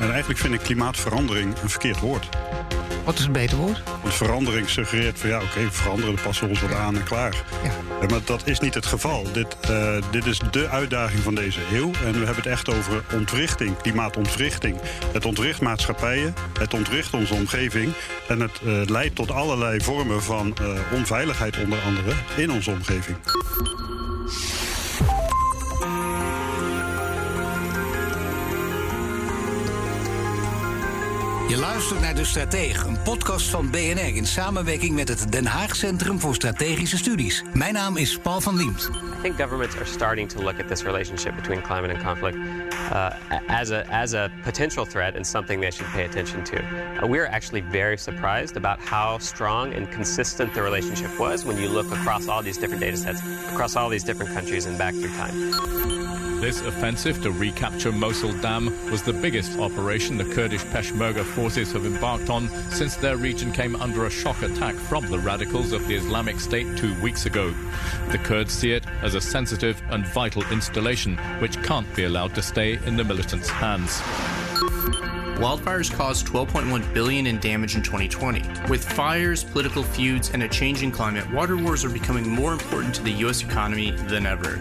En eigenlijk vind ik klimaatverandering een verkeerd woord. Wat is een beter woord? Want verandering suggereert van ja, oké, veranderen, dan passen we ons wat aan en klaar. Ja. Ja, maar dat is niet het geval. Dit, eh, dit is de uitdaging van deze eeuw. En we hebben het echt over ontwrichting, klimaatontwrichting. Het ontwricht maatschappijen, het ontwricht onze omgeving. En het eh, leidt tot allerlei vormen van eh, onveiligheid, onder andere, in onze omgeving. Je luistert naar De Stratege, een podcast van BNR in samenwerking met het Den Haag Centrum voor Strategische Studies. Mijn naam is Paul van Liemt. I think governments are starting to look at this relationship between climate and conflict uh, as, a, as a potential threat and something they should pay attention to. Uh, we're actually very surprised about how strong and consistent the relationship was when you look across all these different data sets, across all these different countries and back through time. This offensive to recapture Mosul Dam was the biggest operation the Kurdish Peshmerga forces have embarked on since their region came under a shock attack from the radicals of the Islamic State two weeks ago. The Kurds see it as a sensitive and vital installation which can't be allowed to stay in the militants' hands. Wildfires caused 12.1 billion in damage in 2020. With fires, political feuds, and a changing climate, water wars are becoming more important to the US economy than ever.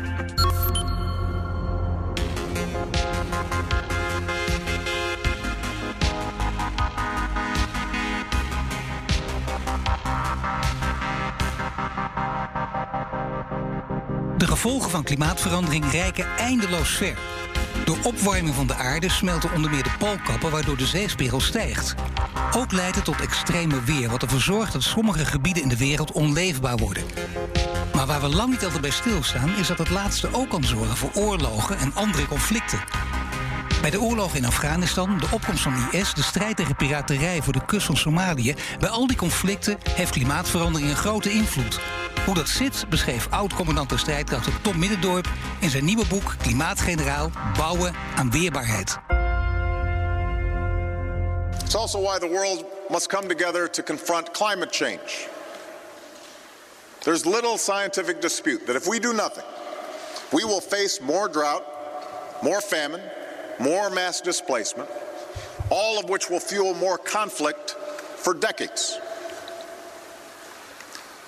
De gevolgen van klimaatverandering reiken eindeloos ver. Door opwarming van de aarde smelten onder meer de poolkappen, waardoor de zeespiegel stijgt. Ook leidt het tot extreme weer, wat ervoor zorgt dat sommige gebieden in de wereld onleefbaar worden. Maar waar we lang niet altijd bij stilstaan, is dat het laatste ook kan zorgen voor oorlogen en andere conflicten. Bij de oorlog in Afghanistan, de opkomst van IS, de strijd tegen piraterij voor de kust van Somalië, bij al die conflicten heeft klimaatverandering een grote invloed. Hoe dat zit, beschreef oud-commandant strijdkrachten Tom Middendorp in zijn nieuwe boek Klimaatgeneraal Bouwen aan Weerbaarheid. It's also why the world must come together to confront climate change. There's little scientific dispute that if we do nothing, we will face more drought, more famine, more mass displacement, all of which will fuel more conflict for decades.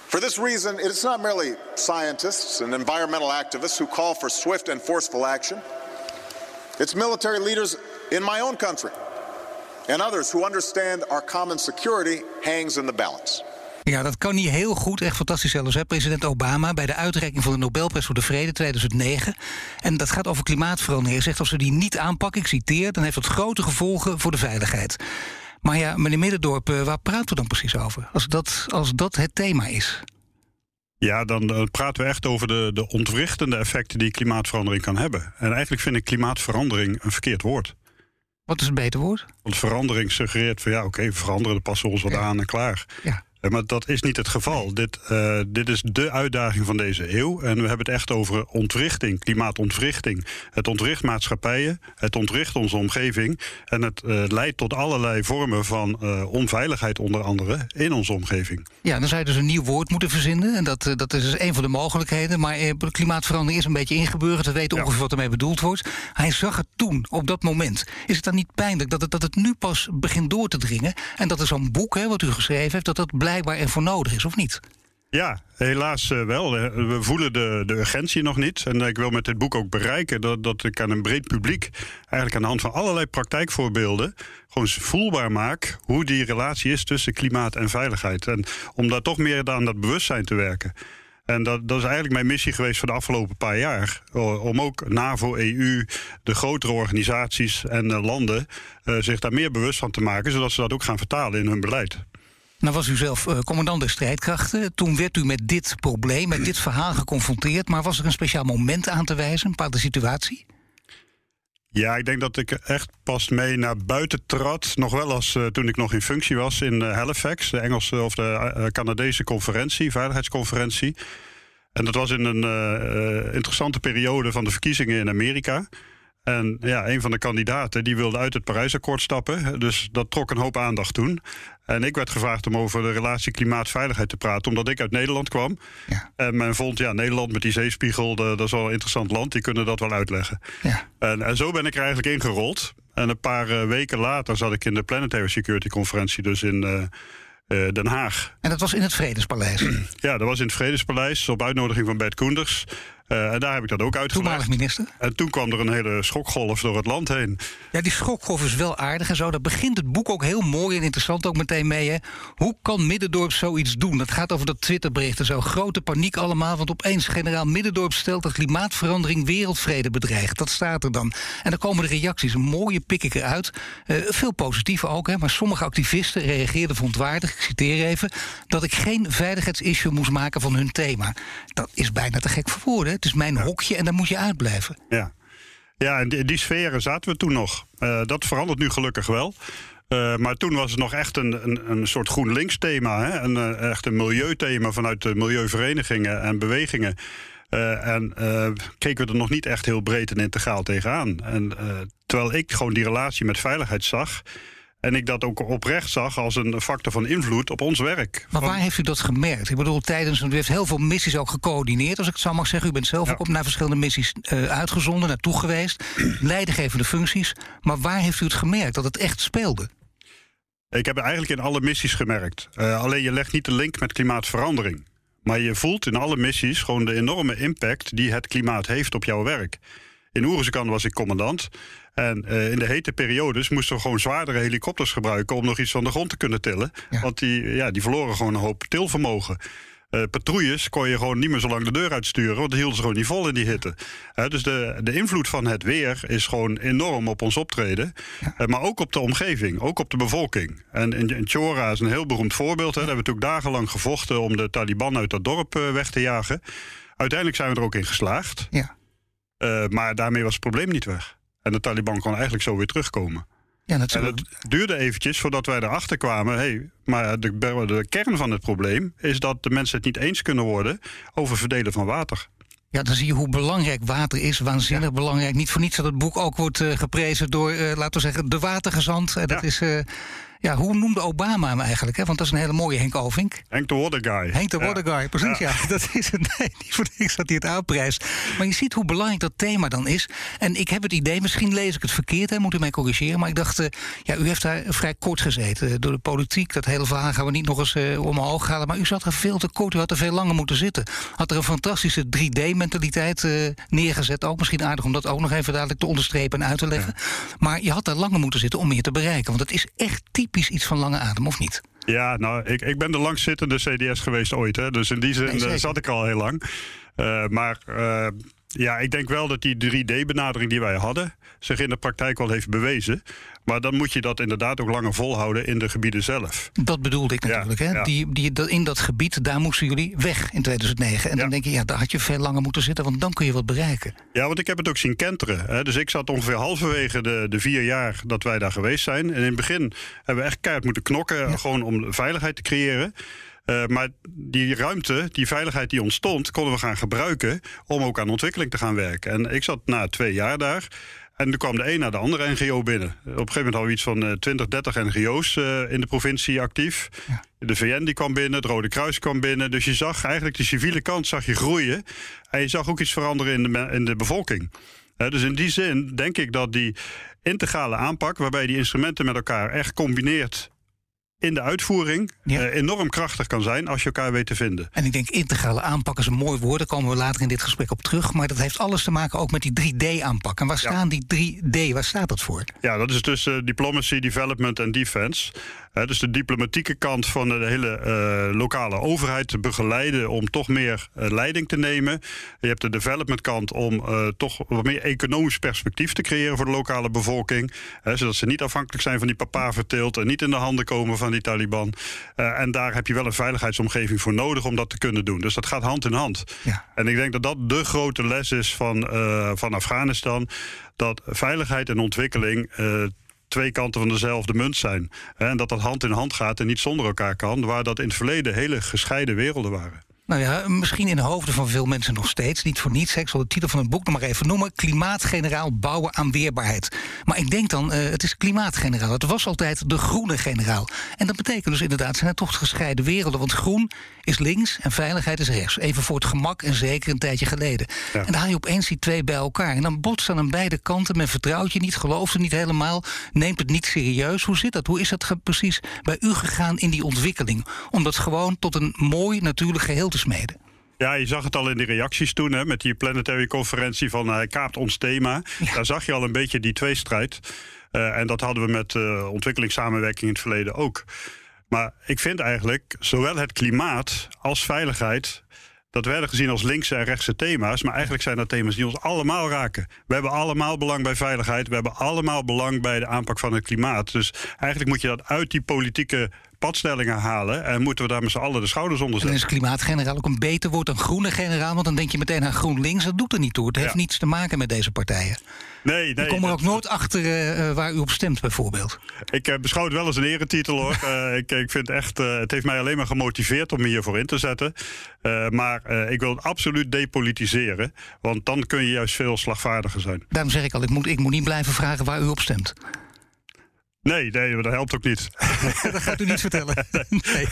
For this reason, it is not merely scientists and environmental activists who call for swift and forceful action. It's military leaders in my own country and others who understand our common security hangs in the balance. Ja, dat kan niet heel goed, echt fantastisch zelfs. Hè? President Obama bij de uitreiking van de Nobelprijs voor de Vrede 2009. En dat gaat over klimaatverandering. Hij zegt als we die niet aanpakken, ik citeer, dan heeft dat grote gevolgen voor de veiligheid. Maar ja, meneer Middendorp, eh, waar praten we dan precies over? Als dat, als dat het thema is. Ja, dan eh, praten we echt over de, de ontwrichtende effecten die klimaatverandering kan hebben. En eigenlijk vind ik klimaatverandering een verkeerd woord. Wat is een beter woord? Want verandering suggereert van ja, oké, veranderen, dan passen we ons wat Ja. aan en klaar. Ja. Eh, Maar dat is niet het geval. Dit, eh, dit is de uitdaging van deze eeuw. En we hebben het echt over ontwrichting, klimaatontwrichting. Het ontwricht maatschappijen, het ontwricht onze omgeving. En het eh, leidt tot allerlei vormen van onveiligheid, onder andere, in onze omgeving. Ja, dan zou je dus een nieuw woord moeten verzinnen. En dat, dat is dus een van de mogelijkheden. Maar klimaatverandering is een beetje ingeburgerd. We weten Ja. ongeveer wat ermee bedoeld wordt. Hij zag het toen, op dat moment. Is het dan niet pijnlijk dat het, dat het nu pas begint door te dringen? En dat er zo'n boek, hè, wat u geschreven heeft, dat dat blijkbaar ervoor nodig is, of niet? Ja, helaas eh, wel. Eh, We voelen de, de urgentie nog niet. En ik wil met dit boek ook bereiken dat, dat ik aan een breed publiek... eigenlijk aan de hand van allerlei praktijkvoorbeelden... gewoon voelbaar maak hoe die relatie is tussen klimaat en veiligheid. En om daar toch meer aan dat bewustzijn te werken. En dat, dat is eigenlijk mijn missie geweest voor de afgelopen paar jaar. Om ook NAVO, EU, de grotere organisaties en eh, landen... eh, zich daar meer bewust van te maken... zodat ze dat ook gaan vertalen in hun beleid. Nou was u zelf eh, commandant der strijdkrachten. Toen werd u met dit probleem, met dit verhaal geconfronteerd. Maar was er een speciaal moment aan te wijzen, een bepaalde situatie? Ja, ik denk dat ik echt pas mee naar buiten trad. Nog wel als eh, toen ik nog in functie was in eh, Halifax, de Engelse of de Canadese conferentie, veiligheidsconferentie. En dat was in een interessante periode van de verkiezingen in Amerika. En ja, een van de kandidaten die wilde uit het Parijsakkoord stappen. Dus dat trok een hoop aandacht toen. En ik werd gevraagd om over de relatie klimaatveiligheid te praten, omdat ik uit Nederland kwam. Ja. En men vond, ja, Nederland met die zeespiegel, dat is wel een interessant land, die kunnen dat wel uitleggen. Ja. En, en zo ben ik er eigenlijk ingerold. En een paar uh, weken later zat ik in de Planetary Security Conferentie, dus in. Uh, uh, Den Haag. En dat was in het Vredespaleis? ja, dat was in het Vredespaleis op uitnodiging van Bert Koenders. Uh, en daar heb ik dat ook uitgelegd. Toenmalig minister. En toen kwam er een hele schokgolf door het land heen. Ja, die schokgolf is wel aardig en zo. Daar begint het boek ook heel mooi en interessant ook meteen mee. Hè? Hoe kan Middendorp zoiets doen? Dat gaat over dat Twitterbericht en zo. Grote paniek allemaal, want opeens generaal Middendorp stelt... dat klimaatverandering wereldvrede bedreigt. Dat staat er dan. En dan komen de reacties. Een mooie pik ik eruit. Uh, veel positieve ook, hè? maar sommige activisten reageerden verontwaardigd... ik citeer even, dat ik geen veiligheidsissue moest maken van hun thema. Dat is bijna te gek voor woorden, het is mijn hokje en daar moet je uitblijven. Ja, ja en die, die sferen zaten we toen nog. Uh, dat verandert nu gelukkig wel. Uh, maar toen was het nog echt een, een, een soort GroenLinks-thema. Hè? Een, uh, echt een milieuthema vanuit de milieuverenigingen en bewegingen. Uh, en keken we er nog niet echt heel breed en integraal tegenaan. En terwijl ik gewoon die relatie met veiligheid zag. En ik dat ook oprecht zag als een factor van invloed op ons werk. Maar waar heeft u dat gemerkt? Ik bedoel, tijdens. U heeft heel veel missies ook gecoördineerd, als ik het zo mag zeggen. U bent zelf ja. ook op naar verschillende missies uh, uitgezonden, naartoe geweest. Leidinggevende functies. Maar waar heeft u het gemerkt dat het echt speelde? Ik heb het eigenlijk in alle missies gemerkt. Uh, alleen je legt niet de link met klimaatverandering. Maar je voelt in alle missies gewoon de enorme impact die het klimaat heeft op jouw werk. In Oeruzekan was ik commandant. En uh, in de hete periodes moesten we gewoon zwaardere helikopters gebruiken om nog iets van de grond te kunnen tillen. Ja. Want die, ja, die verloren gewoon een hoop tilvermogen. Uh, patrouilles kon je gewoon niet meer zo lang de deur uitsturen, want die hielden ze gewoon niet vol in die hitte. Uh, dus de, de invloed van het weer is gewoon enorm op ons optreden. Ja. Uh, maar ook op de omgeving, ook op de bevolking. En in, in Chora is een heel beroemd voorbeeld. Hè. Daar hebben we natuurlijk dagenlang gevochten om de Taliban uit dat dorp weg te jagen. Uiteindelijk zijn we er ook in geslaagd. Ja. maar daarmee was het probleem niet weg. En de Taliban kon eigenlijk zo weer terugkomen. Ja, natuurlijk. En het duurde eventjes voordat wij erachter kwamen. Hey, maar de, de kern van het probleem is dat de mensen het niet eens kunnen worden over verdelen van water. Ja, dan zie je hoe belangrijk water is. Waanzinnig ja. belangrijk. Niet voor niets dat het boek ook wordt uh, geprezen door, uh, laten we zeggen, de watergezant. Uh, dat ja. is ja, hoe noemde Obama hem eigenlijk? Hè? Want dat is een hele mooie Henk Ovink. Henk de Water Guy. Henk de Water Guy, precies. Ja. ja. Dat is het. Nee, niet voor niks dat hij het aanprijst. Maar je ziet hoe belangrijk dat thema dan is. En ik heb het idee, misschien lees ik het verkeerd, hè, moet u mij corrigeren. Maar ik dacht, uh, ja, u heeft daar vrij kort gezeten. Door de politiek, dat hele verhaal gaan we niet nog eens uh, omhoog halen. Maar u zat er veel te kort, u had er veel langer moeten zitten. Had er een fantastische 3D-mentaliteit uh, neergezet. Ook misschien aardig om dat ook nog even dadelijk te onderstrepen en uit te leggen. Ja. Maar je had er langer moeten zitten om meer te bereiken. Want het is echt typisch iets van lange adem, of niet? Ja, nou, ik, ik ben de langzittende CDS geweest ooit. Hè, dus in die zin nee, zat ik al heel lang. Uh, maar uh, ja, ik denk wel dat die 3D-benadering die wij hadden... zich in de praktijk wel heeft bewezen. Maar dan moet je dat inderdaad ook langer volhouden in de gebieden zelf. Dat bedoelde ik natuurlijk. Ja, hè? Ja. Die, die, in dat gebied, daar moesten jullie weg in 2009. En ja. dan denk je, ja, daar had je veel langer moeten zitten... want dan kun je wat bereiken. Ja, want ik heb het ook zien kenteren. Hè? Dus ik zat ongeveer halverwege de, de vier jaar dat wij daar geweest zijn. En in het begin hebben we echt keihard moeten knokken... gewoon om veiligheid te creëren. Uh, maar die ruimte, die veiligheid die ontstond, konden we gaan gebruiken om ook aan ontwikkeling te gaan werken. En ik zat na twee jaar daar. En er kwam de een naar de andere NGO binnen. Op een gegeven moment hadden we iets van uh, 20, 30 NGO's uh, in de provincie actief. Ja. De VN die kwam binnen, het Rode Kruis kwam binnen. Dus je zag eigenlijk de civiele kant zag je groeien. En je zag ook iets veranderen in de, in de bevolking. Uh, dus in die zin denk ik dat die integrale aanpak, waarbij die instrumenten met elkaar echt combineert in de uitvoering ja. uh, enorm krachtig kan zijn als je elkaar weet te vinden. En ik denk integrale aanpak is een mooi woord, daar komen we later in dit gesprek op terug. Maar dat heeft alles te maken ook met die 3D-aanpak. En waar staan die 3D, waar staat dat voor? Ja, dat is dus uh, diplomacy, development en defense. Dus de diplomatieke kant van de hele uh, lokale overheid te begeleiden om toch meer uh, leiding te nemen. Je hebt de development kant om toch wat meer economisch perspectief te creëren voor de lokale bevolking. zodat ze niet afhankelijk zijn van die papaverteelt en niet in de handen komen van die Taliban. en daar heb je wel een veiligheidsomgeving voor nodig om dat te kunnen doen. Dus dat gaat hand in hand. Ja. En ik denk dat dat de grote les is van, van Afghanistan. Dat veiligheid en ontwikkeling twee kanten van dezelfde munt zijn. En dat dat hand in hand gaat en niet zonder elkaar kan. Waar dat in het verleden hele gescheiden werelden waren. Nou ja, misschien in de hoofden van veel mensen nog steeds. Niet voor niets. Ik zal de titel van het boek nog maar even noemen. Klimaatgeneraal bouwen aan weerbaarheid. Maar ik denk dan, uh, het is klimaatgeneraal. Het was altijd de groene generaal. En dat betekent dus inderdaad, zijn het toch gescheiden werelden. Want groen is links en veiligheid is rechts. Even voor het gemak en zeker een tijdje geleden. En dan haal je opeens die twee bij elkaar. En dan botst aan beide kanten. Men vertrouwt je niet, gelooft er niet helemaal. Neemt het niet serieus. Hoe zit dat? Hoe is dat precies bij u gegaan in die ontwikkeling? Om dat gewoon tot een mooi natuurlijk geheel te smeden. Ja, je zag het al in de reacties toen hè, met die planetary conferentie van hij kaapt ons thema. Daar zag je al een beetje die tweestrijd. Uh, en dat hadden we met uh, ontwikkelingssamenwerking in het verleden ook. Maar ik vind eigenlijk zowel het klimaat als veiligheid. Dat werden gezien als linkse en rechtse thema's. Maar eigenlijk zijn dat thema's die ons allemaal raken. We hebben allemaal belang bij veiligheid. We hebben allemaal belang bij de aanpak van het klimaat. Dus eigenlijk moet je dat uit die politieke padstellingen halen. En moeten we daar met z'n allen de schouders onder zetten. En is klimaatgeneraal ook een beter woord dan groene generaal? Want dan denk je meteen aan GroenLinks. Dat doet er niet toe. Het heeft niets te maken met deze partijen. Nee, nee. Ik kom er ook nooit achter uh, waar u op stemt, bijvoorbeeld. Ik uh, beschouw het wel als een eretitel hoor. uh, ik, ik vind echt, het heeft mij alleen maar gemotiveerd om me hiervoor in te zetten. maar ik wil het absoluut depolitiseren. Want dan kun je juist veel slagvaardiger zijn. Daarom zeg ik al, ik moet, ik moet niet blijven vragen waar u op stemt. Nee, nee, dat helpt ook niet. dat gaat u niet vertellen. Nee.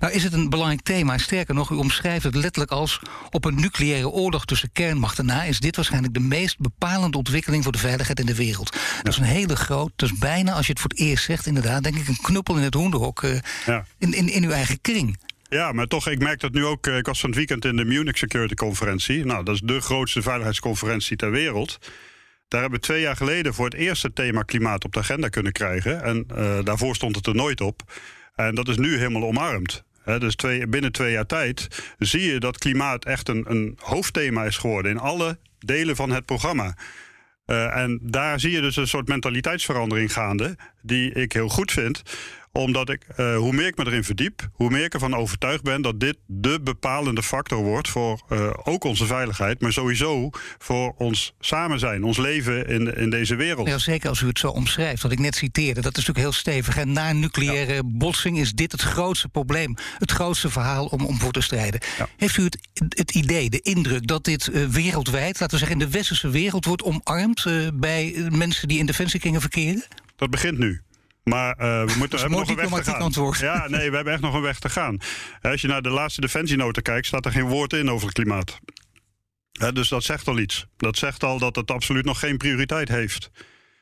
Nou is het een belangrijk thema. Sterker nog, u omschrijft het letterlijk als... op een nucleaire oorlog tussen kernmachten na... is dit waarschijnlijk de meest bepalende ontwikkeling... voor de veiligheid in de wereld. Dat is een hele groot, dus bijna als je het voor het eerst zegt... inderdaad, denk ik een knuppel in het hoenderhok... Uh, ja. in, in, in uw eigen kring. Ja, maar toch, ik merk dat nu ook. Ik was van het weekend in de Munich Security Conferentie. Nou, dat is de grootste veiligheidsconferentie ter wereld. Daar hebben we twee jaar geleden voor het eerst het thema klimaat op de agenda kunnen krijgen. En uh, daarvoor stond het er nooit op. En dat is nu helemaal omarmd. Dus twee, binnen twee jaar tijd zie je dat klimaat echt een, een hoofdthema is geworden in alle delen van het programma. Uh, en daar zie je dus een soort mentaliteitsverandering gaande, die ik heel goed vind omdat ik, uh, hoe meer ik me erin verdiep, hoe meer ik ervan overtuigd ben dat dit de bepalende factor wordt voor uh, ook onze veiligheid, maar sowieso voor ons samen zijn, ons leven in, in deze wereld. Ja, zeker als u het zo omschrijft, wat ik net citeerde, dat is natuurlijk heel stevig. En na een nucleaire ja. botsing is dit het grootste probleem, het grootste verhaal om, om voor te strijden. Ja. Heeft u het, het idee, de indruk dat dit uh, wereldwijd, laten we zeggen in de westerse wereld, wordt omarmd bij mensen die in defensiekringen verkeren? Dat begint nu. Maar uh, we moeten, hebben nog een weg te gaan. Antwoord. Ja, nee, we hebben echt nog een weg te gaan. Als je naar de laatste defensienota kijkt, staat er geen woord in over het klimaat. dus dat zegt al iets. Dat zegt al dat het absoluut nog geen prioriteit heeft.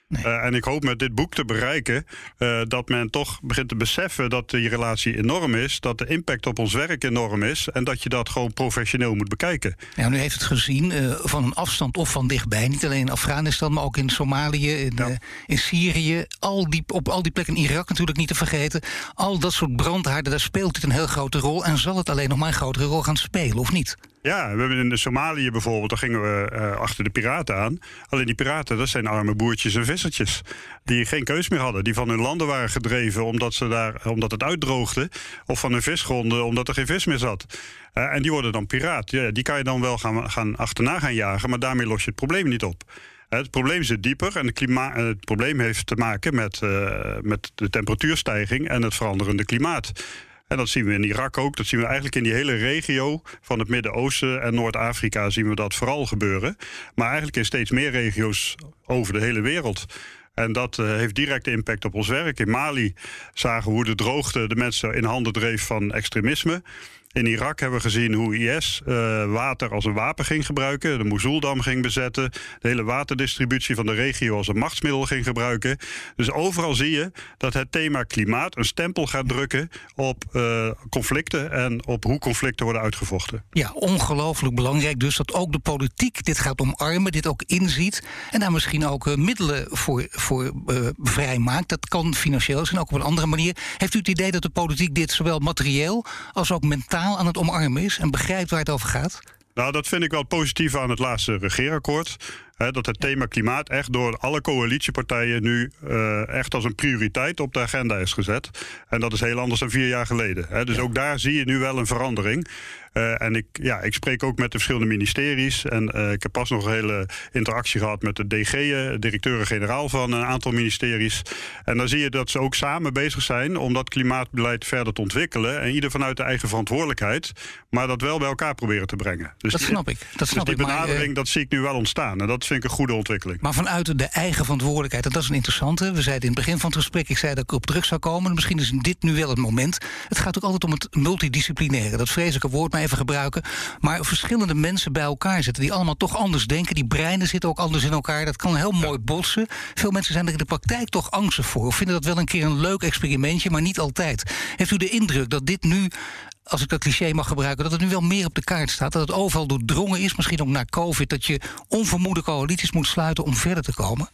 Nee. Uh, en ik hoop met dit boek te bereiken uh, dat men toch begint te beseffen dat die relatie enorm is, dat de impact op ons werk enorm is en dat je dat gewoon professioneel moet bekijken. Ja, nu heeft het gezien uh, van een afstand of van dichtbij, niet alleen in Afghanistan, maar ook in Somalië, in, ja. in Syrië, al die, op al die plekken, in Irak natuurlijk niet te vergeten. Al dat soort brandhaarden, daar speelt het een heel grote rol en zal het alleen nog maar een grotere rol gaan spelen, of niet? Ja, we hebben in de Somalië bijvoorbeeld, daar gingen we uh, achter de piraten aan. Alleen die piraten, dat zijn arme boertjes en vissertjes. Die geen keus meer hadden. Die van hun landen waren gedreven omdat, ze daar, omdat het uitdroogde. Of van hun visgronden omdat er geen vis meer zat. Uh, en die worden dan piraat. Ja, die kan je dan wel gaan, gaan achterna gaan jagen, maar daarmee los je het probleem niet op. Het probleem zit dieper en het probleem heeft te maken met, met de temperatuurstijging en het veranderende klimaat. En dat zien we in Irak ook. Dat zien we eigenlijk in die hele regio van het Midden-Oosten en Noord-Afrika zien we dat vooral gebeuren. Maar eigenlijk in steeds meer regio's over de hele wereld. En dat uh, heeft directe impact op ons werk. In Mali zagen we hoe de droogte de mensen in handen dreef van extremisme. In Irak hebben we gezien hoe IS uh, water als een wapen ging gebruiken. De Mosuldam ging bezetten. De hele waterdistributie van de regio als een machtsmiddel ging gebruiken. Dus overal zie je dat het thema klimaat een stempel gaat drukken op uh, conflicten en op hoe conflicten worden uitgevochten. Ja, ongelooflijk belangrijk dus dat ook de politiek dit gaat omarmen, dit ook inziet en daar misschien ook uh, middelen voor, voor vrijmaakt. Dat kan financieel zijn, ook op een andere manier. Heeft u het idee dat de politiek dit zowel materieel als ook mentaal aan het omarmen is en begrijpt waar het over gaat? Nou, dat vind ik wel positief aan het laatste regeerakkoord. Dat het thema klimaat echt door alle coalitiepartijen nu uh, echt als een prioriteit op de agenda is gezet. En dat is heel anders dan vier jaar geleden. Hè. Dus ook daar zie je nu wel een verandering. Uh, en ik, ja, ik spreek ook met de verschillende ministeries. En uh, ik heb pas nog een hele interactie gehad met de DG, directeuren-generaal van een aantal ministeries. En dan zie je dat ze ook samen bezig zijn om dat klimaatbeleid verder te ontwikkelen. En ieder vanuit de eigen verantwoordelijkheid. Maar dat wel bij elkaar proberen te brengen. Dus dat snap ik. Dat snap dus die ik, benadering, maar, uh, dat zie ik nu wel ontstaan. En dat vind ik een goede ontwikkeling. Maar vanuit de eigen verantwoordelijkheid, en dat is een interessante. We zeiden in het begin van het gesprek, ik zei dat ik op druk zou komen. Misschien is dit nu wel het moment. Het gaat ook altijd om het multidisciplinaire. Dat vreselijke woord maar even gebruiken. Maar verschillende mensen bij elkaar zitten die allemaal toch anders denken. Die breinen zitten ook anders in elkaar. Dat kan heel mooi botsen. Veel mensen zijn er in de praktijk toch angstig voor. Of vinden dat wel een keer een leuk experimentje, maar niet altijd. Heeft u de indruk dat dit nu als ik dat cliché mag gebruiken, dat het nu wel meer op de kaart staat. Dat het overal doordrongen is, misschien ook na COVID, dat je onvermoede coalities moet sluiten om verder te komen?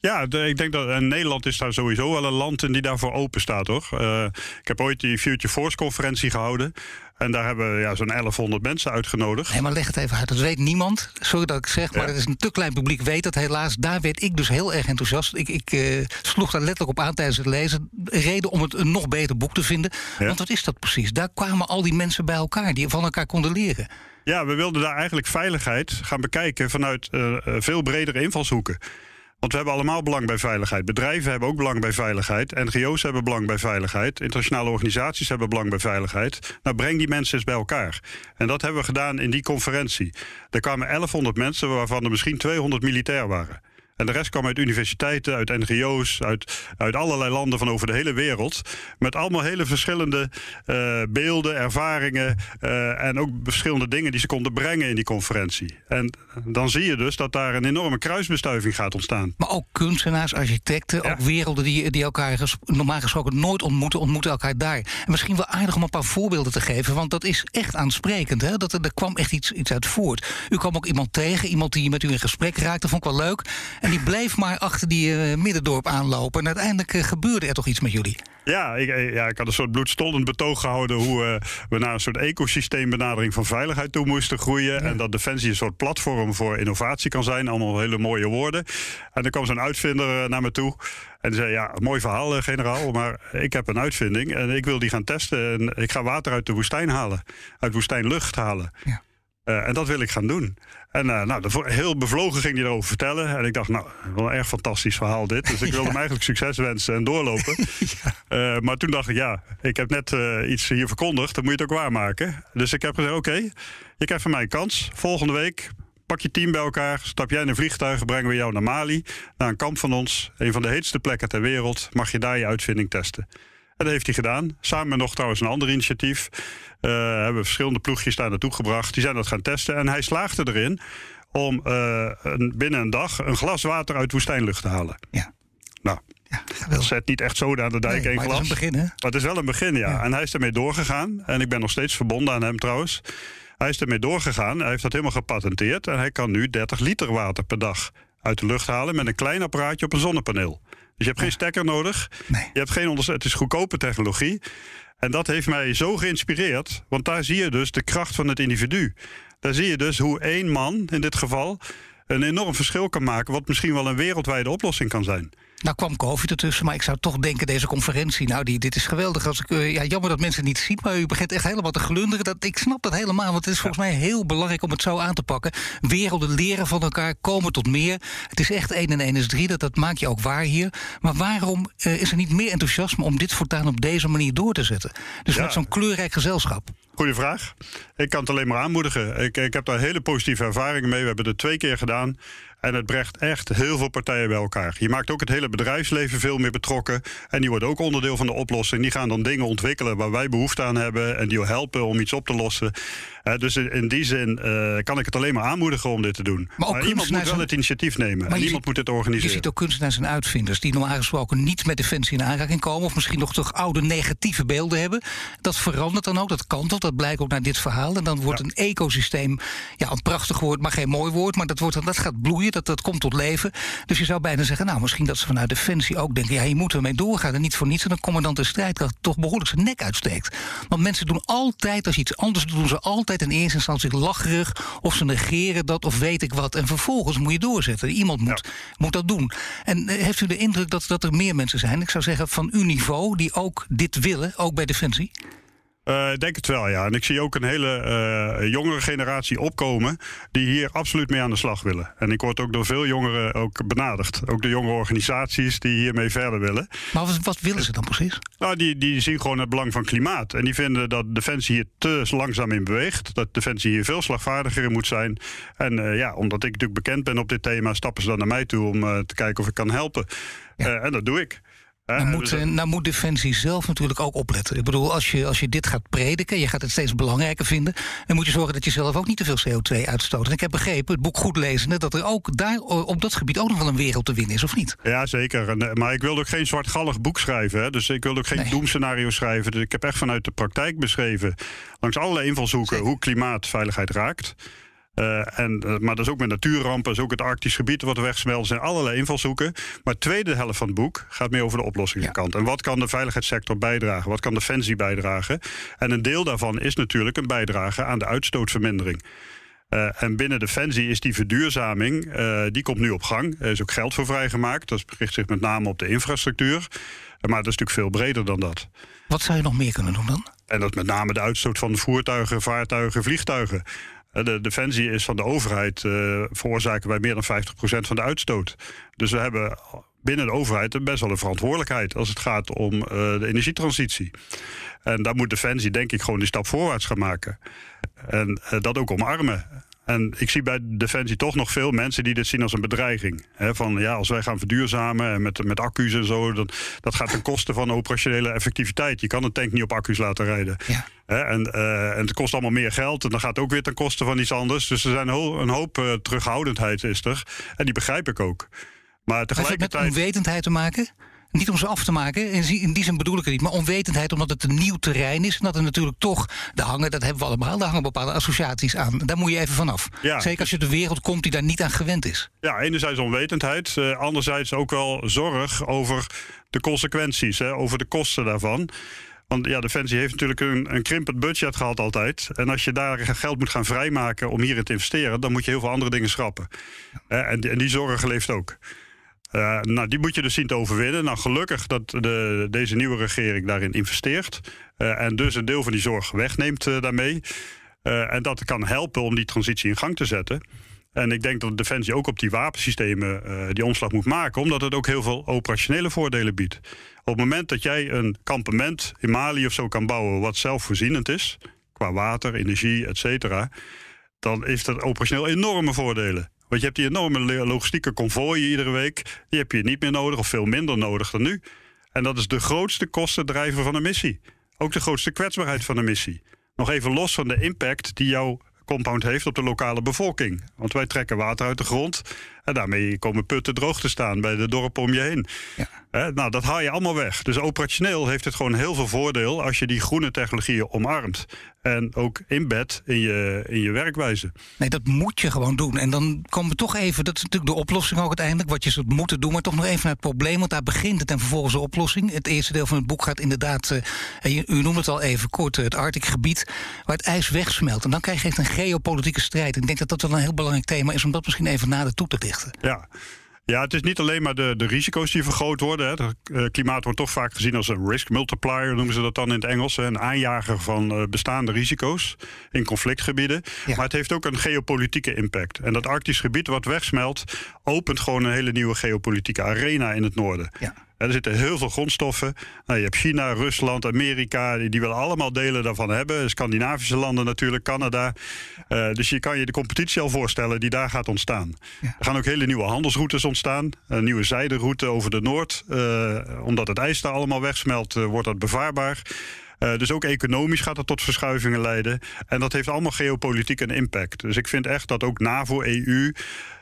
Ja, de, ik denk dat en Nederland is daar sowieso wel een land in die daarvoor open staat, toch? Uh, ik heb ooit die Future Force conferentie gehouden. En daar hebben we ja, zo'n 1100 mensen uitgenodigd. Nee, maar leg het even uit. Dat weet niemand. Sorry dat ik zeg, maar ja. het is een te klein publiek weet dat helaas. Daar werd ik dus heel erg enthousiast. Ik, ik uh, sloeg daar letterlijk op aan tijdens het lezen. Reden om het een nog beter boek te vinden. Ja. Want wat is dat precies? Daar kwamen al die mensen bij elkaar die van elkaar konden leren. Ja, we wilden daar eigenlijk veiligheid gaan bekijken vanuit uh, veel bredere invalshoeken. Want we hebben allemaal belang bij veiligheid. Bedrijven hebben ook belang bij veiligheid. NGO's hebben belang bij veiligheid. Internationale organisaties hebben belang bij veiligheid. Nou, breng die mensen eens bij elkaar. En dat hebben we gedaan in die conferentie. Er kwamen 1100 mensen, waarvan er misschien 200 militair waren. En de rest kwam uit universiteiten, uit NGO's, uit, uit allerlei landen van over de hele wereld. Met allemaal hele verschillende uh, beelden, ervaringen uh, en ook verschillende dingen die ze konden brengen in die conferentie. En dan zie je dus dat daar een enorme kruisbestuiving gaat ontstaan. Maar ook kunstenaars, architecten, ja. ook werelden die, die elkaar ges normaal gesproken nooit ontmoeten, ontmoeten elkaar daar. En misschien wel aardig om een paar voorbeelden te geven, want dat is echt aansprekend. Hè? Dat, er kwam echt iets, iets uit voort. U kwam ook iemand tegen, iemand die met u in gesprek raakte, vond ik wel leuk. En en die bleef maar achter die uh, middendorp aanlopen. En uiteindelijk uh, gebeurde er toch iets met jullie? Ja, ik, ja, ik had een soort bloedstollend betoog gehouden hoe uh, we naar een soort ecosysteembenadering van veiligheid toe moesten groeien. Ja. En dat Defensie een soort platform voor innovatie kan zijn. Allemaal hele mooie woorden. En er kwam zo'n uitvinder naar me toe. En die zei, ja, mooi verhaal, generaal, maar ik heb een uitvinding en ik wil die gaan testen. En ik ga water uit de woestijn halen, uit woestijnlucht halen. Ja. Uh, en dat wil ik gaan doen. En uh, nou, heel bevlogen ging hij erover vertellen. En ik dacht, nou, wel een erg fantastisch verhaal dit. Dus ik wilde ja. hem eigenlijk succes wensen en doorlopen. ja. uh, maar toen dacht ik, ja, ik heb net iets hier verkondigd. Dan moet je het ook waarmaken. Dus ik heb gezegd, oké, okay, je krijgt van mij een kans. Volgende week pak je team bij elkaar. Stap jij in een vliegtuig, brengen we jou naar Mali. Naar een kamp van ons. Een van de heetste plekken ter wereld. Mag je daar je uitvinding testen. En dat heeft hij gedaan. Samen met nog trouwens een ander initiatief. Uh, hebben verschillende ploegjes daar naartoe gebracht. Die zijn dat gaan testen. En hij slaagde erin om uh, een, binnen een dag een glas water uit woestijnlucht te halen. Ja. Nou, ja, dat zet niet echt zo aan de dijk nee, één glas. Maar het is een begin, hè? Maar het is wel een begin, ja. ja. En hij is ermee doorgegaan. En ik ben nog steeds verbonden aan hem trouwens. Hij is ermee doorgegaan. Hij heeft dat helemaal gepatenteerd. En hij kan nu 30 liter water per dag uit de lucht halen met een klein apparaatje op een zonnepaneel. Dus je hebt geen stekker nodig. Nee. Je hebt geen het is goedkope technologie. En dat heeft mij zo geïnspireerd. Want daar zie je dus de kracht van het individu. Daar zie je dus hoe één man, in dit geval, een enorm verschil kan maken. Wat misschien wel een wereldwijde oplossing kan zijn. Nou kwam COVID ertussen, maar ik zou toch denken, deze conferentie, nou, die, dit is geweldig. Als ik, uh, ja, jammer dat mensen het niet zien, maar u begint echt helemaal te glunderen. Dat, ik snap dat helemaal, want het is volgens mij heel belangrijk om het zo aan te pakken. Werelden leren van elkaar, komen tot meer. Het is echt 1 en 1 is 3, dat, dat maak je ook waar hier. Maar waarom uh, is er niet meer enthousiasme om dit voortaan op deze manier door te zetten? Dus ja. met zo'n kleurrijk gezelschap. Goeie vraag. Ik kan het alleen maar aanmoedigen. Ik, ik heb daar hele positieve ervaringen mee. We hebben het twee keer gedaan. En het brengt echt heel veel partijen bij elkaar. Je maakt ook het hele bedrijfsleven veel meer betrokken. En die worden ook onderdeel van de oplossing. Die gaan dan dingen ontwikkelen waar wij behoefte aan hebben. En die helpen om iets op te lossen. Uh, dus in, in, die zin uh, kan ik het alleen maar aanmoedigen om dit te doen. Maar, ook maar iemand moet wel het initiatief nemen. En iemand ziet, moet het organiseren. Je ziet ook kunstenaars en uitvinders die normaal gesproken niet met defensie in aanraking komen. Of misschien nog toch oude negatieve beelden hebben. Dat verandert dan ook. Dat kantelt. Dat blijkt ook naar dit verhaal. En dan wordt ja. een ecosysteem. Ja, een prachtig woord, maar geen mooi woord. Maar dat, wordt, dat gaat bloeien. dat, dat komt tot leven. Dus je zou bijna zeggen, nou, misschien dat ze vanuit Defensie ook denken... ja, hier moeten we mee doorgaan en niet voor niets... en een commandant de strijdkracht toch behoorlijk zijn nek uitsteekt. Want mensen doen altijd, als je iets anders doet... doen ze altijd in eerste instantie lacherig... of ze negeren dat of weet ik wat. En vervolgens moet je doorzetten. Iemand moet, moet dat doen. En eh, heeft u de indruk dat, dat er meer mensen zijn, ik zou zeggen van uw niveau... die ook dit willen, ook bij Defensie? Uh, denk het wel, ja. En ik zie ook een hele uh, jongere generatie opkomen die hier absoluut mee aan de slag willen. En ik word ook door veel jongeren ook benaderd. Ook de jonge organisaties die hiermee verder willen. Maar wat, wat willen ze dan precies? Nou, die, die zien gewoon het belang van klimaat. En die vinden dat Defensie hier te langzaam in beweegt. Dat Defensie hier veel slagvaardiger in moet zijn. En uh, ja, omdat ik natuurlijk bekend ben op dit thema, stappen ze dan naar mij toe om te kijken of ik kan helpen. Ja. en dat doe ik. Nou moet, dus nou moet Defensie zelf natuurlijk ook opletten. Ik bedoel, als je, als je dit gaat prediken, je gaat het steeds belangrijker vinden... dan moet je zorgen dat je zelf ook niet te veel CO2 uitstoot. En ik heb begrepen, het boek goed lezende... dat er ook daar op dat gebied ook nog wel een wereld te winnen is, of niet? Ja, zeker. En, maar ik wilde ook geen zwartgallig boek schrijven. Hè. Dus ik wilde ook geen nee. doemscenario schrijven. Dus ik heb echt vanuit de praktijk beschreven... langs allerlei invalshoeken hoe klimaatveiligheid raakt... Uh, en, uh, maar dat is ook met natuurrampen, dat is ook het Arktisch gebied wat wegsmelt. Er zijn allerlei invalshoeken. Maar de tweede helft van het boek gaat meer over de oplossingenkant. Ja. En wat kan de veiligheidssector bijdragen? Wat kan Defensie bijdragen? En een deel daarvan is natuurlijk een bijdrage aan de uitstootvermindering. Uh, en binnen Defensie is die verduurzaming, die komt nu op gang. Er is ook geld voor vrijgemaakt. Dat richt zich met name op de infrastructuur. maar dat is natuurlijk veel breder dan dat. Wat zou je nog meer kunnen doen dan? En dat is met name de uitstoot van voertuigen, vaartuigen, vliegtuigen. De defensie is van de overheid uh, veroorzaken wij meer dan 50% van de uitstoot. Dus we hebben binnen de overheid best wel een verantwoordelijkheid als het gaat om uh, de energietransitie. En daar moet defensie denk ik gewoon die stap voorwaarts gaan maken. En uh, dat ook omarmen. En ik zie bij Defensie toch nog veel mensen die dit zien als een bedreiging. van ja, als wij gaan verduurzamen en met, met accu's en zo, dan, dat gaat ten koste van operationele effectiviteit. Je kan een tank niet op accu's laten rijden. Ja. en, uh, en het kost allemaal meer geld en dan gaat het ook weer ten koste van iets anders. Dus er zijn een hoop, een hoop uh, terughoudendheid is er. En die begrijp ik ook. Maar tegelijkertijd. Heeft het met onwetendheid te maken? Niet om ze af te maken, in die zin bedoel ik het niet, maar onwetendheid omdat het een nieuw terrein is. En dat er natuurlijk toch, de hangen, dat hebben we allemaal, daar hangen bepaalde associaties aan. Daar moet je even vanaf. Ja, Zeker als je de wereld komt die daar niet aan gewend is. Ja, enerzijds onwetendheid, uh, anderzijds ook wel zorg over de consequenties, hè, over de kosten daarvan. Want ja, Defensie heeft natuurlijk een, een krimpend budget gehad altijd. En als je daar geld moet gaan vrijmaken om hierin te investeren, dan moet je heel veel andere dingen schrappen. En, en die zorg leeft ook. Uh, nou, die moet je dus zien te overwinnen. Nou, gelukkig dat de, deze nieuwe regering daarin investeert. Uh, en dus een deel van die zorg wegneemt uh, daarmee. en dat kan helpen om die transitie in gang te zetten. En ik denk dat Defensie ook op die wapensystemen die omslag moet maken, omdat het ook heel veel operationele voordelen biedt. Op het moment dat jij een kampement in Mali of zo kan bouwen, wat zelfvoorzienend is, qua water, energie, et cetera, dan heeft dat operationeel enorme voordelen. Want je hebt die enorme logistieke konvooien iedere week. Die heb je niet meer nodig of veel minder nodig dan nu. En dat is de grootste kostendrijver van een missie. Ook de grootste kwetsbaarheid van een missie. Nog even los van de impact die jouw compound heeft op de lokale bevolking. Want wij trekken water uit de grond. En daarmee komen putten droog te staan bij de dorpen om je heen. Ja. nou, dat haal je allemaal weg. Dus operationeel heeft het gewoon heel veel voordeel als je die groene technologieën omarmt. En ook inbed in je, in je werkwijze. Nee, dat moet je gewoon doen. En dan komen we toch even, dat is natuurlijk de oplossing ook uiteindelijk, wat je zult moeten doen, maar toch nog even naar het probleem, want daar begint het en vervolgens de oplossing. Het eerste deel van het boek gaat inderdaad, uh, u noemt het al even kort, het Arctic gebied, waar het ijs wegsmelt. En dan krijg je echt een geopolitieke strijd. Ik denk dat dat wel een heel belangrijk thema is om dat misschien even nader toe te dichten. Ja. Ja, het is niet alleen maar de, de risico's die vergroot worden. Hè. Het uh, klimaat wordt toch vaak gezien als een risk multiplier, noemen ze dat dan in het Engels. Een aanjager van uh, bestaande risico's in conflictgebieden. Ja. Maar het heeft ook een geopolitieke impact. En dat Arktisch gebied wat wegsmelt, opent gewoon een hele nieuwe geopolitieke arena in het noorden. Ja. Er zitten heel veel grondstoffen. Nou, je hebt China, Rusland, Amerika, die, die willen allemaal delen daarvan hebben. Scandinavische landen natuurlijk, Canada. Uh, dus je kan je de competitie al voorstellen die daar gaat ontstaan. Ja. Er gaan ook hele nieuwe handelsroutes ontstaan. Een nieuwe zijderoute over de Noord. Uh, omdat het ijs daar allemaal wegsmelt, uh, wordt dat bevaarbaar. Uh, dus ook economisch gaat dat tot verschuivingen leiden. En dat heeft allemaal geopolitiek een impact. Dus ik vind echt dat ook NAVO, EU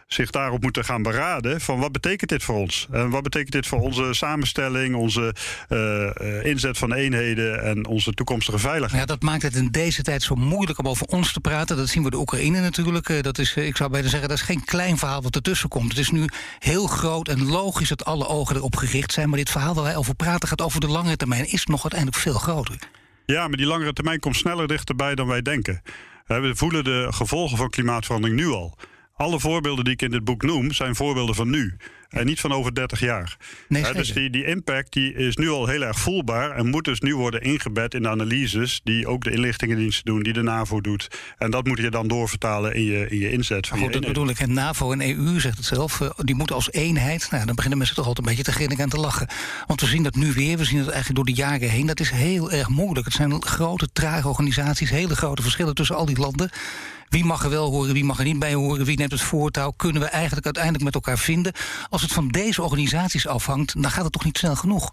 zich daarop moeten gaan beraden van wat betekent dit voor ons? En wat betekent dit voor onze samenstelling, onze uh, inzet van eenheden en onze toekomstige veiligheid? Ja, dat maakt het in deze tijd zo moeilijk om over ons te praten. Dat zien we de Oekraïne natuurlijk. Dat is, ik zou bijna zeggen, dat is geen klein verhaal wat ertussen komt. Het is nu heel groot en logisch dat alle ogen erop gericht zijn. Maar dit verhaal waar wij over praten gaat over de langere termijn, is nog uiteindelijk veel groter. Ja, maar die langere termijn komt sneller dichterbij dan wij denken. We voelen de gevolgen van klimaatverandering nu al. Alle voorbeelden die ik in dit boek noem, zijn voorbeelden van nu. En niet van over 30 jaar. Nee, dus die, die impact die is nu al heel erg voelbaar. En moet dus nu worden ingebed in de analyses. die ook de inlichtingendiensten doen, die de NAVO doet. En dat moet je dan doorvertalen in je, in je inzet. Van goed, dat bedoel ik. En NAVO en EU zegt het zelf. Eh, die moeten als eenheid. Nou, dan beginnen mensen toch altijd een beetje te grinniken en te lachen. Want we zien dat nu weer. We zien het eigenlijk door de jaren heen. Dat is heel erg moeilijk. Het zijn grote, trage organisaties. Hele grote verschillen tussen al die landen. Wie mag er wel horen, wie mag er niet bij horen, wie neemt het voortouw? Kunnen we eigenlijk uiteindelijk met elkaar vinden? Als het van deze organisaties afhangt, dan gaat het toch niet snel genoeg?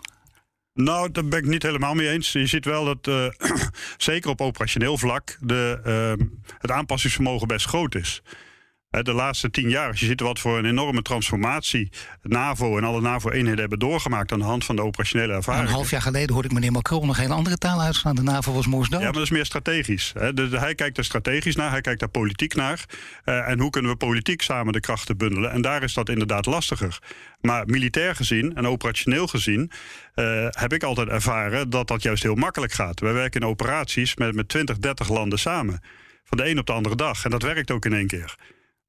Nou, daar ben ik niet helemaal mee eens. Je ziet wel dat, uh, zeker op operationeel vlak, de, uh, het aanpassingsvermogen best groot is de laatste tien jaar, als je ziet wat voor een enorme transformatie NAVO en alle NAVO-eenheden hebben doorgemaakt aan de hand van de operationele ervaring. een half jaar geleden hoorde ik meneer Macron nog geen andere taal uitslaan. De NAVO was moors dood. Ja, maar dat is meer strategisch. hij kijkt er strategisch naar, hij kijkt daar politiek naar. Uh, en hoe kunnen we politiek samen de krachten bundelen? En daar is dat inderdaad lastiger. Maar militair gezien en operationeel gezien uh, heb ik altijd ervaren dat dat juist heel makkelijk gaat. Wij werken in operaties met, met 20, 30 landen samen. Van de een op de andere dag. En dat werkt ook in één keer.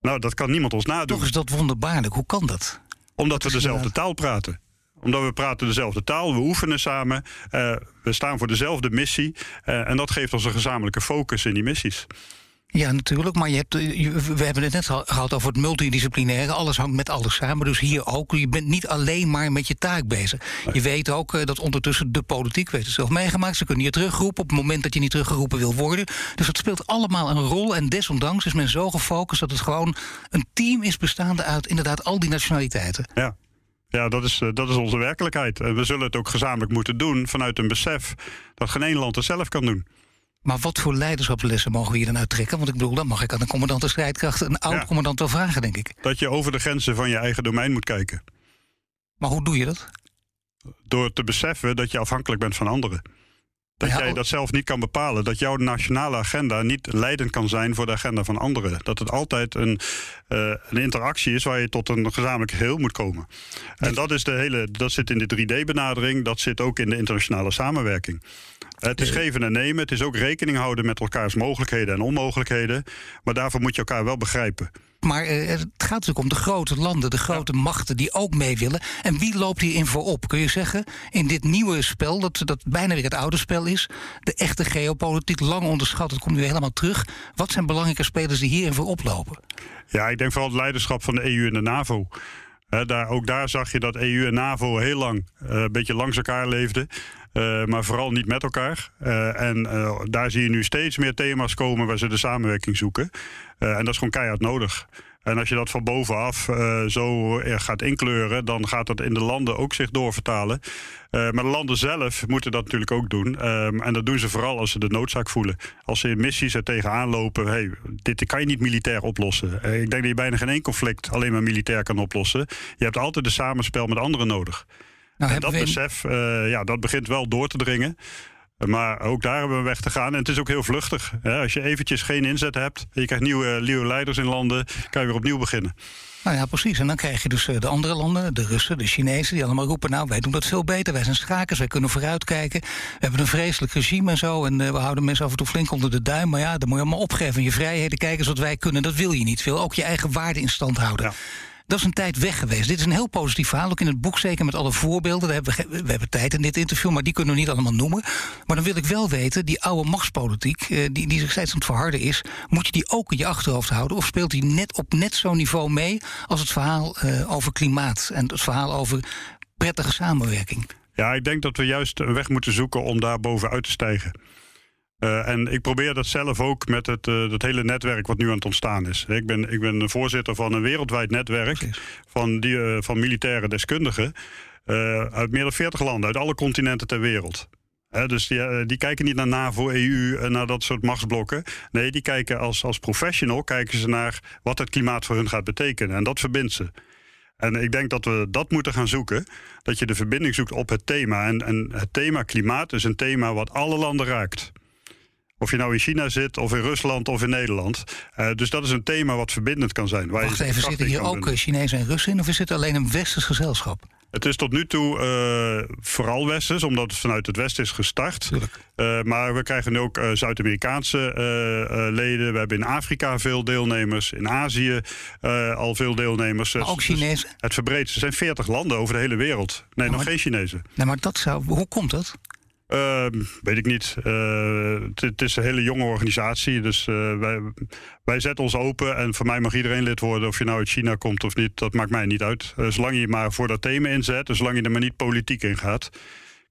Nou, dat kan niemand ons nadoen. Toch is dat wonderbaarlijk. Hoe kan dat? Omdat we dezelfde taal praten omdat we praten dezelfde taal, we oefenen samen, uh, we staan voor dezelfde missie. Uh, en dat geeft ons een gezamenlijke focus in die missies. Ja, natuurlijk. Maar je hebt, eh, we hebben het net gehad over het multidisciplinaire. Alles hangt met alles samen. Dus hier ook. Je bent niet alleen maar met je taak bezig. Je weet ook eh, dat ondertussen de politiek weet het zelf meegemaakt. Ze kunnen je terugroepen op het moment dat je niet teruggeroepen wil worden. Dus dat speelt allemaal een rol. En desondanks is men zo gefocust dat het gewoon een team is bestaande uit inderdaad al die nationaliteiten. Ja. Ja, dat is, eh, dat is onze werkelijkheid. En we zullen het ook gezamenlijk moeten doen vanuit een besef dat geen één land het zelf kan doen. Maar wat voor leiderschapslessen mogen we hier dan uittrekken? Want ik bedoel, dan mag ik aan een commandant de strijdkracht, een oud commandant wel vragen, denk ik. Dat je over de grenzen van je eigen domein moet kijken. Maar hoe doe je dat? Door te beseffen dat je afhankelijk bent van anderen. Dat jij dat zelf niet kan bepalen. Dat jouw nationale agenda niet leidend kan zijn voor de agenda van anderen. Dat het altijd een, uh, een interactie is waar je tot een gezamenlijk geheel moet komen. En dat, is de hele, dat zit in de 3D-benadering, dat zit ook in de internationale samenwerking. Het is geven en nemen. Het is ook rekening houden met elkaars mogelijkheden en onmogelijkheden. Maar daarvoor moet je elkaar wel begrijpen. Maar uh, het gaat natuurlijk om de grote landen, de grote machten die ook mee willen. En wie loopt hierin voorop? Kun je zeggen, in dit nieuwe spel, dat, dat bijna weer het oude spel is, de echte geopolitiek, lang onderschat, dat komt nu helemaal terug. Wat zijn belangrijke spelers die hierin voorop lopen? Ja, ik denk vooral het leiderschap van de EU en de NAVO. daar, ook daar zag je dat EU en NAVO heel lang uh, een beetje langs elkaar leefden. Uh, maar vooral niet met elkaar. Uh, en uh, daar zie je nu steeds meer thema's komen waar ze de samenwerking zoeken. en dat is gewoon keihard nodig. En als je dat van bovenaf zo gaat inkleuren, dan gaat dat in de landen ook zich doorvertalen. maar de landen zelf moeten dat natuurlijk ook doen. Um, en dat doen ze vooral als ze de noodzaak voelen. Als ze in missies er tegenaan lopen, hey, dit kan je niet militair oplossen. ik denk dat je bijna geen één conflict alleen maar militair kan oplossen. Je hebt altijd een samenspel met anderen nodig. Nou, en dat besef, uh, ja, dat begint wel door te dringen. Maar ook daar hebben we weg te gaan. En het is ook heel vluchtig. Hè? Als je eventjes geen inzet hebt, en je krijgt nieuwe, nieuwe leiders in landen, kan je weer opnieuw beginnen. Nou ja, precies. En dan krijg je dus eh, de andere landen, de Russen, de Chinezen, die allemaal roepen: Nou, wij doen dat veel beter. Wij zijn schakers, wij kunnen vooruitkijken. We hebben een vreselijk regime en zo. En uh, we houden mensen af en toe flink onder de duim. Maar ja, dan moet je allemaal opgeven. Je vrijheden kijken zoals wij kunnen. Dat wil je niet. Wil ook je eigen waarde in stand houden. Ja. Dat is een tijd weg geweest. Dit is een heel positief verhaal, ook in het boek zeker met alle voorbeelden. We hebben, we hebben tijd in dit interview, maar die kunnen we niet allemaal noemen. Maar dan wil ik wel weten, die oude machtspolitiek, eh, die, die zich steeds aan het verharden is... moet je die ook in je achterhoofd houden? Of speelt die net op net zo'n niveau mee als het verhaal uh, over klimaat... en het verhaal over prettige samenwerking? Ja, ik denk dat we juist een weg moeten zoeken om daar bovenuit te stijgen. Uh, en ik probeer dat zelf ook met het, uh, dat hele netwerk wat nu aan het ontstaan is. Ik ben, ik ben voorzitter van een wereldwijd netwerk van, die, uh, van militaire deskundigen uit meer dan 40 landen, uit alle continenten ter wereld. dus die, eh, die, kijken niet naar NAVO, EU en naar dat soort machtsblokken. Nee, die kijken als, als professional kijken ze naar wat het klimaat voor hun gaat betekenen. En dat verbindt ze. En ik denk dat we dat moeten gaan zoeken. Dat je de verbinding zoekt op het thema. En, en het thema klimaat is een thema wat alle landen raakt. Of je nou in China zit, of in Rusland, of in Nederland. Uh, dus dat is een thema wat verbindend kan zijn. Waar Wacht even, zitten hier ook Chinezen en Russen in? Of is het alleen een westers gezelschap? Het is tot nu toe uh, vooral westers, omdat het vanuit het westen is gestart. Uh, maar we krijgen nu ook uh, Zuid-Amerikaanse leden. We hebben in Afrika veel deelnemers. In Azië al veel deelnemers. Maar ook Chinezen? Dus het verbreedt. Er zijn 40 landen over de hele wereld. Nee, nog geen Chinezen. Nee, maar dat zou, hoe komt dat? Uh, weet ik niet. Uh, het is een hele jonge organisatie. Dus uh, wij, wij zetten ons open. En voor mij mag iedereen lid worden. Of je nou uit China komt of niet. Dat maakt mij niet uit. Eh, zolang je maar voor dat thema inzet. Zolang je er maar niet politiek in gaat.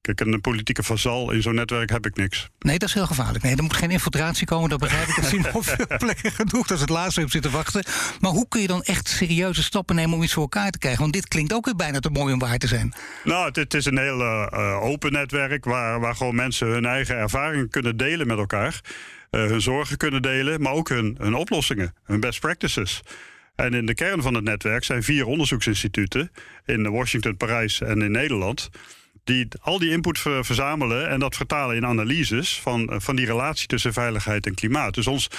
Kijk, een politieke vazal in zo'n netwerk heb ik niks. Nee, dat is heel gevaarlijk. Nee, er moet geen infiltratie komen, dat begrijp ik. Er zien op veel plekken genoeg, dat is het laatste op zitten wachten. Maar hoe kun je dan echt serieuze stappen nemen om iets voor elkaar te krijgen? Want dit klinkt ook weer bijna te mooi om waar te zijn. Nou, het, is een heel uh, open netwerk waar, waar gewoon mensen hun eigen ervaringen kunnen delen met elkaar. Uh, hun zorgen kunnen delen, maar ook hun, hun oplossingen, hun best practices. En in de kern van het netwerk zijn vier onderzoeksinstituten in Washington, Parijs en in Nederland die al die input verzamelen en dat vertalen in analyses van, van die relatie tussen veiligheid en klimaat. Dus ons,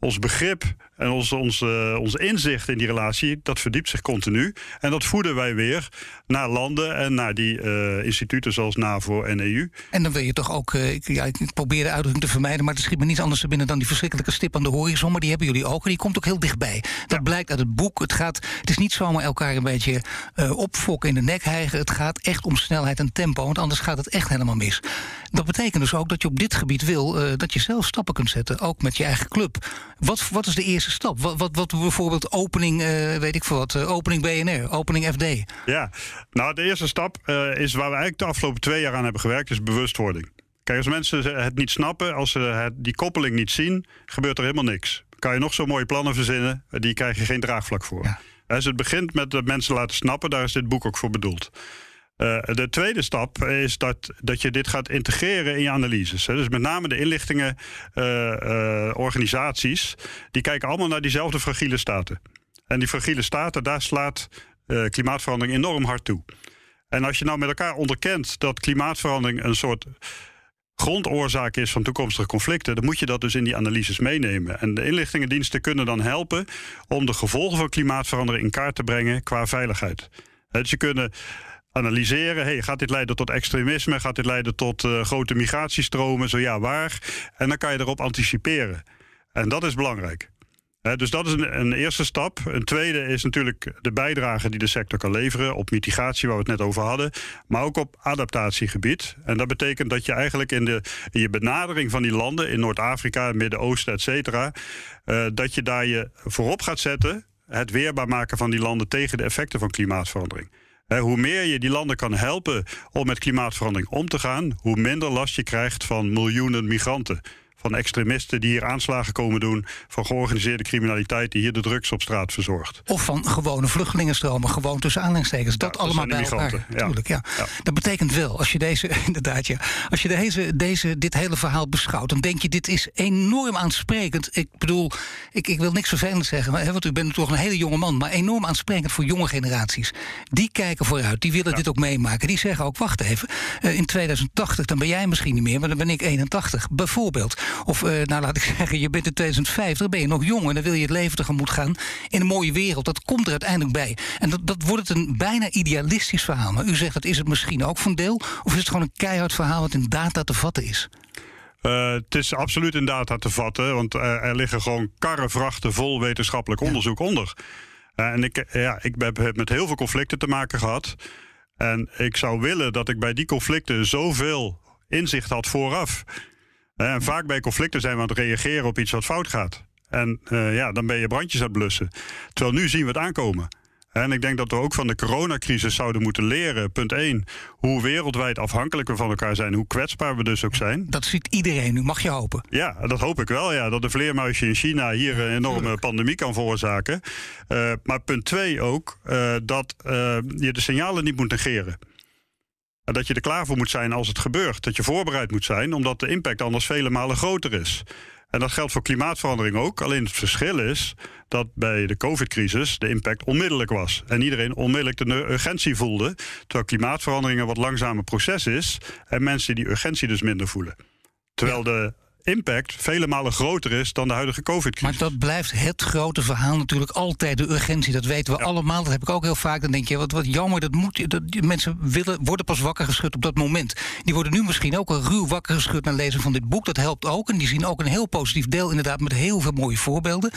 ons begrip en ons, ons, uh, ons inzicht in die relatie, dat verdiept zich continu. En dat voeden wij weer naar landen en naar die uh, instituten zoals NAVO en EU. En dan wil je toch ook, uh, ik, ja, ik probeer de uitdrukking te vermijden, maar het schiet me niets anders te binnen dan die verschrikkelijke stip aan de horizon. Maar die hebben jullie ook en die komt ook heel dichtbij. Dat blijkt uit het boek. Het, gaat, het is niet zomaar elkaar een beetje opfokken in de nek hijgen. Het gaat echt om snelheid en tempo, want anders gaat het echt helemaal mis. Dat betekent dus ook dat je op dit gebied wil dat je zelf stappen kunt zetten, ook met je eigen club. Wat, wat is de eerste stap? Wat, wat, wat bijvoorbeeld opening, uh, weet ik veel wat, uh, opening BNR, opening FD? Ja, nou de eerste stap uh, is waar we eigenlijk de afgelopen twee jaar aan hebben gewerkt, is bewustwording. Kijk, als mensen het niet snappen, als ze het, die koppeling niet zien, gebeurt er helemaal niks. Kan je nog zo mooie plannen verzinnen, die krijg je geen draagvlak voor. Ja. Dus het begint met de mensen laten snappen, daar is dit boek ook voor bedoeld. Uh, de tweede stap is dat, dat je dit gaat integreren in je analyses. Dus met name de inlichtingenorganisaties, uh, uh, die kijken allemaal naar diezelfde fragiele staten. En die fragiele staten, daar slaat klimaatverandering enorm hard toe. En als je nou met elkaar onderkent dat klimaatverandering een soort grondoorzaak is van toekomstige conflicten, dan moet je dat dus in die analyses meenemen. En de inlichtingendiensten kunnen dan helpen om de gevolgen van klimaatverandering in kaart te brengen qua veiligheid. Dus je kunnen analyseren. Hey, gaat dit leiden tot extremisme? Gaat dit leiden tot uh, grote migratiestromen? Zo ja, waar? En dan kan je erop anticiperen. En dat is belangrijk. Dus dat is een, een, eerste stap. Een tweede is natuurlijk de bijdrage die de sector kan leveren op mitigatie, waar we het net over hadden, maar ook op adaptatiegebied. En dat betekent dat je eigenlijk in, de, je benadering van die landen in Noord-Afrika, Midden-Oosten, et cetera, uh, dat je daar je voorop gaat zetten het weerbaar maken van die landen tegen de effecten van klimaatverandering hoe meer je die landen kan helpen om met klimaatverandering om te gaan, hoe minder last je krijgt van miljoenen migranten van extremisten die hier aanslagen komen doen, van georganiseerde criminaliteit die hier de drugs op straat verzorgt. Of van gewone vluchtelingenstromen, gewoon tussen aanleidingstekens. Dat allemaal bij elkaar. Ja. Tuurlijk, ja. ja. Dat betekent wel, als je deze, inderdaad, ja, als je deze, deze, dit hele verhaal beschouwt, dan denk je, dit is enorm aansprekend. Ik bedoel, ik, ik wil niks vervelend zeggen, hè, want u bent toch een hele jonge man, maar enorm aansprekend voor jonge generaties. Die kijken vooruit, die willen dit ook meemaken. Die zeggen ook, wacht even, eh, in 2080, dan ben jij misschien niet meer, maar dan ben ik 81, bijvoorbeeld. Of, uh, nou laat ik zeggen, je bent in 2050, ben je nog jong en dan wil je het leven tegemoet gaan in een mooie wereld. Dat komt er uiteindelijk bij. En dat, dat wordt het een bijna idealistisch verhaal. Maar u zegt, dat is het misschien ook van deel? Of is het gewoon een keihard verhaal wat in data te vatten is? Uh, het is absoluut in data te vatten, want er, er liggen gewoon karrevrachten vol wetenschappelijk onderzoek onder. Uh, en ik, ja, ik heb met heel veel conflicten te maken gehad. En ik zou willen dat ik bij die conflicten zoveel inzicht had vooraf. En vaak bij conflicten zijn we aan het reageren op iets wat fout gaat. En uh, ja, dan ben je brandjes aan het blussen. Terwijl nu zien we het aankomen. En ik denk dat we ook van de coronacrisis zouden moeten leren. Punt 1. Hoe wereldwijd afhankelijk we van elkaar zijn. Hoe kwetsbaar we dus ook zijn. Dat ziet iedereen nu, mag je hopen. Ja, dat hoop ik wel. Ja. Dat de vleermuisje in China hier een enorme Tuurlijk. pandemie kan veroorzaken. Uh, maar punt 2 ook. Uh, dat je de signalen niet moet negeren. Dat je er klaar voor moet zijn als het gebeurt. Dat je voorbereid moet zijn, omdat de impact anders vele malen groter is. En dat geldt voor klimaatverandering ook. Alleen het verschil is dat bij de COVID-crisis de impact onmiddellijk was. En iedereen onmiddellijk de urgentie voelde. Terwijl klimaatverandering een wat langzamer proces is. En mensen die urgentie dus minder voelen. Terwijl de impact vele malen groter is dan de huidige COVID-crisis. Maar dat blijft het grote verhaal natuurlijk altijd, de urgentie. Dat weten we allemaal. Dat heb ik ook heel vaak. Dan denk je, wat, wat jammer, dat moet, dat, die mensen willen, worden pas wakker geschud op dat moment. Die worden nu misschien ook al ruw wakker geschud naar lezen van dit boek. Dat helpt ook. En die zien ook een heel positief deel, inderdaad, met heel veel mooie voorbeelden.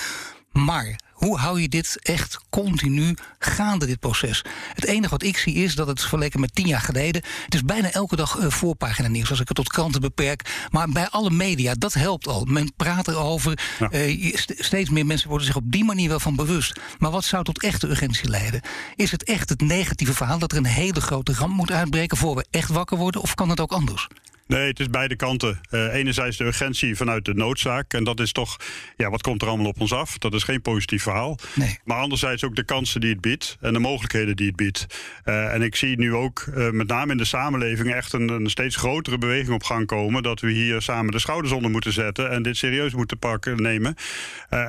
Maar hoe hou je dit echt continu gaande, dit proces? Het enige wat ik zie is dat het vergeleken met tien jaar geleden... het is bijna elke dag uh, voorpagina nieuws, als ik het tot kranten beperk. Maar bij alle media, dat helpt al. Men praat erover. Ja. Uh, steeds meer mensen worden zich op die manier wel van bewust. Maar wat zou tot echte urgentie leiden? Is het echt het negatieve verhaal dat er een hele grote ramp moet uitbreken... voor we echt wakker worden, of kan het ook anders? Nee, het is beide kanten. Uh, enerzijds de urgentie vanuit de noodzaak. En dat is toch, ja, wat komt er allemaal op ons af? Dat is geen positief verhaal. Nee. Maar anderzijds ook de kansen die het biedt en de mogelijkheden die het biedt. Uh, en ik zie nu ook, uh, met name in de samenleving, echt een, een, steeds grotere beweging op gang komen. Dat we hier samen de schouders onder moeten zetten en dit serieus moeten pakken, nemen.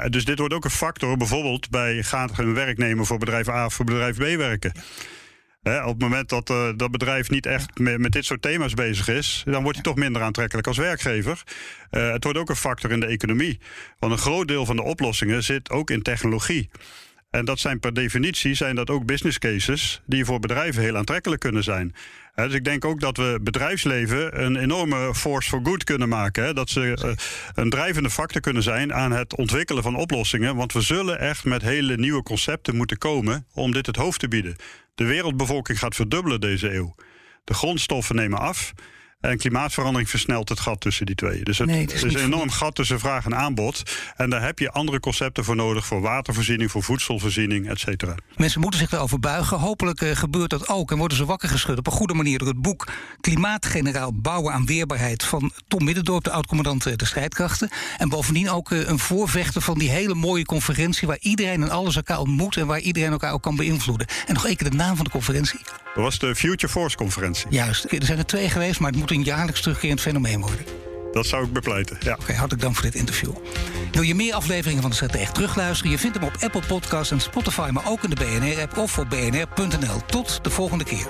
dus dit wordt ook een factor, bijvoorbeeld bij gaat een werknemer voor bedrijf A of voor bedrijf B werken. He, op het moment dat uh, dat bedrijf niet echt met, met, dit soort thema's bezig is, dan wordt hij toch minder aantrekkelijk als werkgever. Uh, het wordt ook een factor in de economie. Want een groot deel van de oplossingen zit ook in technologie. En dat zijn per definitie zijn dat ook business cases die voor bedrijven heel aantrekkelijk kunnen zijn. He, dus ik denk ook dat we bedrijfsleven een enorme force for good kunnen maken. He, dat ze uh, een drijvende factor kunnen zijn aan het ontwikkelen van oplossingen. Want we zullen echt met hele nieuwe concepten moeten komen om dit het hoofd te bieden. De wereldbevolking gaat verdubbelen deze eeuw. De grondstoffen nemen af. En klimaatverandering versnelt het gat tussen die twee. Dus het, nee, het is, is een enorm gat tussen vraag en aanbod. En daar heb je andere concepten voor nodig. Voor watervoorziening, voor voedselvoorziening, et cetera. Mensen moeten zich erover buigen. Hopelijk uh, gebeurt dat ook. En worden ze wakker geschud op een goede manier door het boek... Klimaatgeneraal bouwen aan weerbaarheid... van Tom Middendorp, de oud-commandant uh, de strijdkrachten. En bovendien ook uh, een voorvechter van die hele mooie conferentie... waar iedereen en alles elkaar ontmoet... en waar iedereen elkaar ook kan beïnvloeden. En nog één keer de naam van de conferentie. Dat was de Future Force conferentie. Juist. Er zijn er twee geweest, maar het moet een jaarlijks terugkerend fenomeen worden. Dat zou ik bepleiten, ja. Oké, okay, hartelijk dank voor dit interview. Wil je meer afleveringen van de Stratege terugluisteren? Je vindt hem op Apple Podcasts en Spotify, maar ook in de BNR-app of op bnr.nl. Tot de volgende keer.